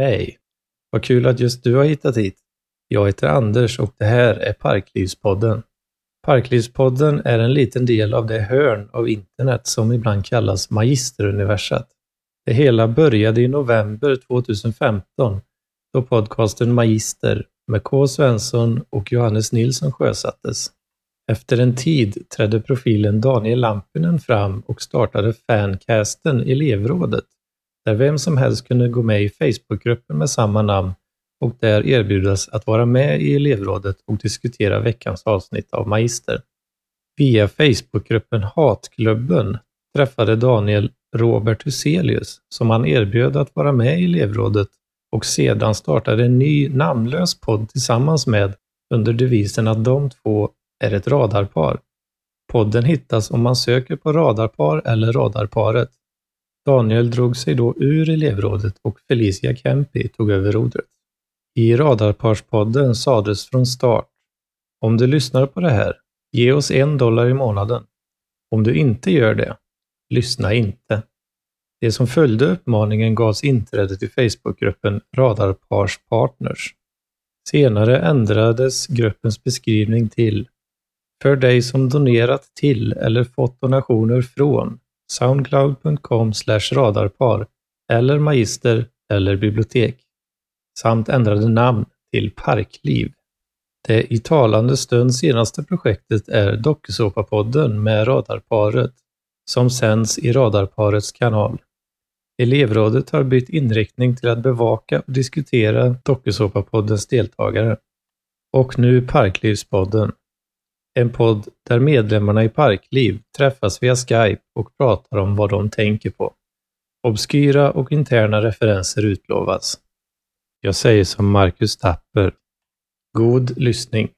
Hej! Vad kul att just du har hittat hit. Jag heter Anders och det här är Parklivspodden. Parklivspodden är en liten del av det hörn av internet som ibland kallas Magisteruniversat. Det hela började i november 2015 då podcasten Magister med K. Svensson och Johannes Nilsson sjösattes. Efter en tid trädde profilen Daniel Lampinen fram och startade fancasten Elevrådet, där vem som helst kunde gå med i Facebookgruppen med samma namn och där erbjudas att vara med i elevrådet och diskutera veckans avsnitt av Magister. Via Facebookgruppen Hatklubben träffade Daniel Robert Huselius som han erbjöd att vara med i elevrådet och sedan startade en ny namnlös podd tillsammans med under devisen att de två är ett radarpar. Podden hittas om man söker på radarpar eller radarparet. Daniel drog sig då ur elevrådet och Felicia Kempi tog över rodret. I Radarparspodden sades från start Om du lyssnar på det här, ge oss en dollar i månaden. Om du inte gör det, lyssna inte. Det som följde uppmaningen gavs inträde till Facebookgruppen Radarpars Partners. Senare ändrades gruppens beskrivning till För dig som donerat till eller fått donationer från soundcloud.com radarpar eller magister eller bibliotek samt ändrade namn till Parkliv. Det i talande stund senaste projektet är Dokusåpapodden med Radarparet som sänds i Radarparets kanal. Elevrådet har bytt inriktning till att bevaka och diskutera Dokusåpapoddens deltagare. Och nu Parklivspodden. En podd där medlemmarna i Parkliv träffas via Skype och pratar om vad de tänker på. Obskyra och interna referenser utlovas. Jag säger som Marcus Tapper. God lyssning!